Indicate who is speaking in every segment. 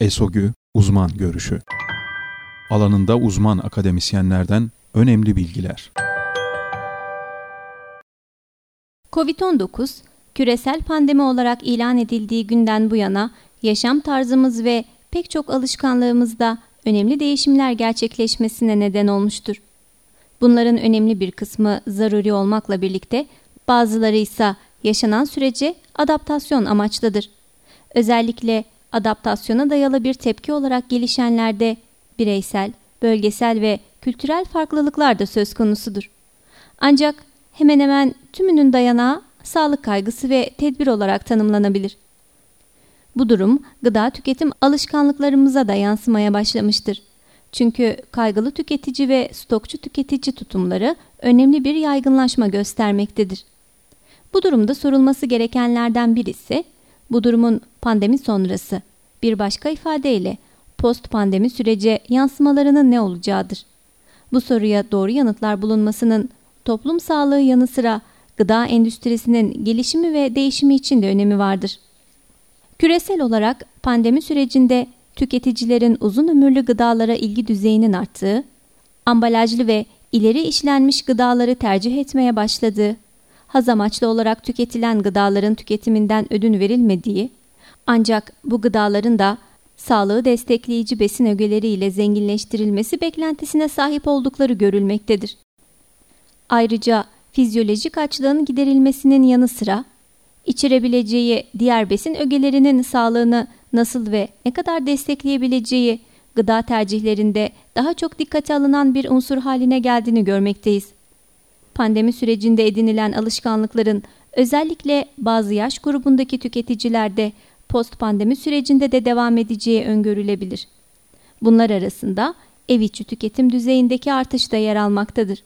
Speaker 1: ESOGÜ Uzman Görüşü Alanında uzman akademisyenlerden önemli bilgiler.
Speaker 2: Covid-19, küresel pandemi olarak ilan edildiği günden bu yana yaşam tarzımız ve pek çok alışkanlığımızda önemli değişimler gerçekleşmesine neden olmuştur. Bunların önemli bir kısmı zaruri olmakla birlikte bazıları ise yaşanan sürece adaptasyon amaçlıdır. Özellikle adaptasyona dayalı bir tepki olarak gelişenlerde bireysel, bölgesel ve kültürel farklılıklar da söz konusudur. Ancak hemen hemen tümünün dayanağı sağlık kaygısı ve tedbir olarak tanımlanabilir. Bu durum gıda tüketim alışkanlıklarımıza da yansımaya başlamıştır. Çünkü kaygılı tüketici ve stokçu tüketici tutumları önemli bir yaygınlaşma göstermektedir. Bu durumda sorulması gerekenlerden birisi bu durumun pandemi sonrası bir başka ifadeyle post pandemi sürece yansımalarının ne olacağıdır. Bu soruya doğru yanıtlar bulunmasının toplum sağlığı yanı sıra gıda endüstrisinin gelişimi ve değişimi için de önemi vardır. Küresel olarak pandemi sürecinde tüketicilerin uzun ömürlü gıdalara ilgi düzeyinin arttığı, ambalajlı ve ileri işlenmiş gıdaları tercih etmeye başladığı, haz amaçlı olarak tüketilen gıdaların tüketiminden ödün verilmediği, ancak bu gıdaların da sağlığı destekleyici besin ögeleriyle zenginleştirilmesi beklentisine sahip oldukları görülmektedir. Ayrıca fizyolojik açlığın giderilmesinin yanı sıra içirebileceği diğer besin ögelerinin sağlığını nasıl ve ne kadar destekleyebileceği gıda tercihlerinde daha çok dikkate alınan bir unsur haline geldiğini görmekteyiz. Pandemi sürecinde edinilen alışkanlıkların özellikle bazı yaş grubundaki tüketicilerde post pandemi sürecinde de devam edeceği öngörülebilir. Bunlar arasında ev içi tüketim düzeyindeki artış da yer almaktadır.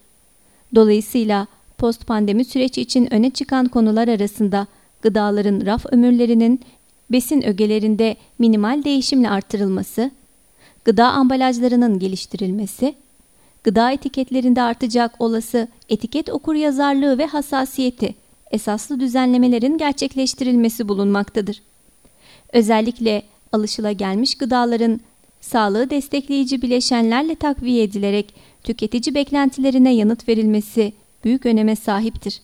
Speaker 2: Dolayısıyla post pandemi süreç için öne çıkan konular arasında gıdaların raf ömürlerinin besin ögelerinde minimal değişimle artırılması, gıda ambalajlarının geliştirilmesi, gıda etiketlerinde artacak olası etiket okuryazarlığı ve hassasiyeti esaslı düzenlemelerin gerçekleştirilmesi bulunmaktadır. Özellikle alışılagelmiş gıdaların sağlığı destekleyici bileşenlerle takviye edilerek tüketici beklentilerine yanıt verilmesi büyük öneme sahiptir.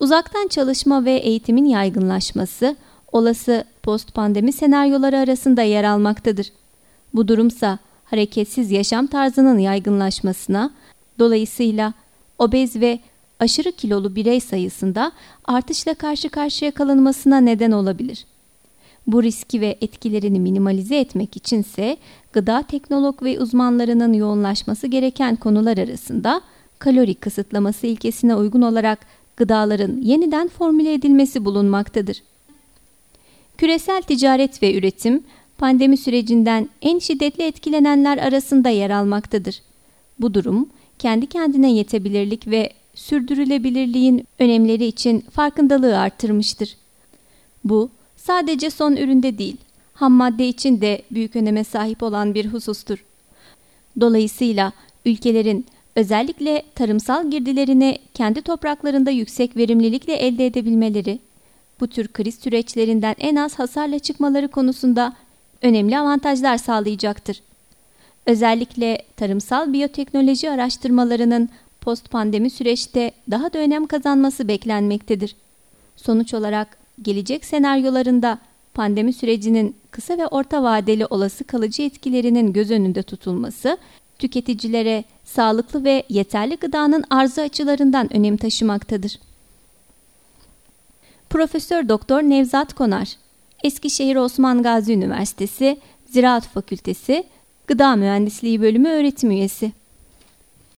Speaker 2: Uzaktan çalışma ve eğitimin yaygınlaşması olası post pandemi senaryoları arasında yer almaktadır. Bu durumsa hareketsiz yaşam tarzının yaygınlaşmasına, dolayısıyla obez ve aşırı kilolu birey sayısında artışla karşı karşıya kalınmasına neden olabilir. Bu riski ve etkilerini minimalize etmek içinse gıda teknolog ve uzmanlarının yoğunlaşması gereken konular arasında kalori kısıtlaması ilkesine uygun olarak gıdaların yeniden formüle edilmesi bulunmaktadır. Küresel ticaret ve üretim pandemi sürecinden en şiddetli etkilenenler arasında yer almaktadır. Bu durum kendi kendine yetebilirlik ve sürdürülebilirliğin önemleri için farkındalığı arttırmıştır. Bu sadece son üründe değil, ham madde için de büyük öneme sahip olan bir husustur. Dolayısıyla ülkelerin özellikle tarımsal girdilerini kendi topraklarında yüksek verimlilikle elde edebilmeleri, bu tür kriz süreçlerinden en az hasarla çıkmaları konusunda önemli avantajlar sağlayacaktır. Özellikle tarımsal biyoteknoloji araştırmalarının post pandemi süreçte daha da önem kazanması beklenmektedir. Sonuç olarak gelecek senaryolarında pandemi sürecinin kısa ve orta vadeli olası kalıcı etkilerinin göz önünde tutulması, tüketicilere sağlıklı ve yeterli gıdanın arzı açılarından önem taşımaktadır. Profesör Doktor Nevzat Konar, Eskişehir Osman Gazi Üniversitesi Ziraat Fakültesi Gıda Mühendisliği Bölümü öğretim üyesi.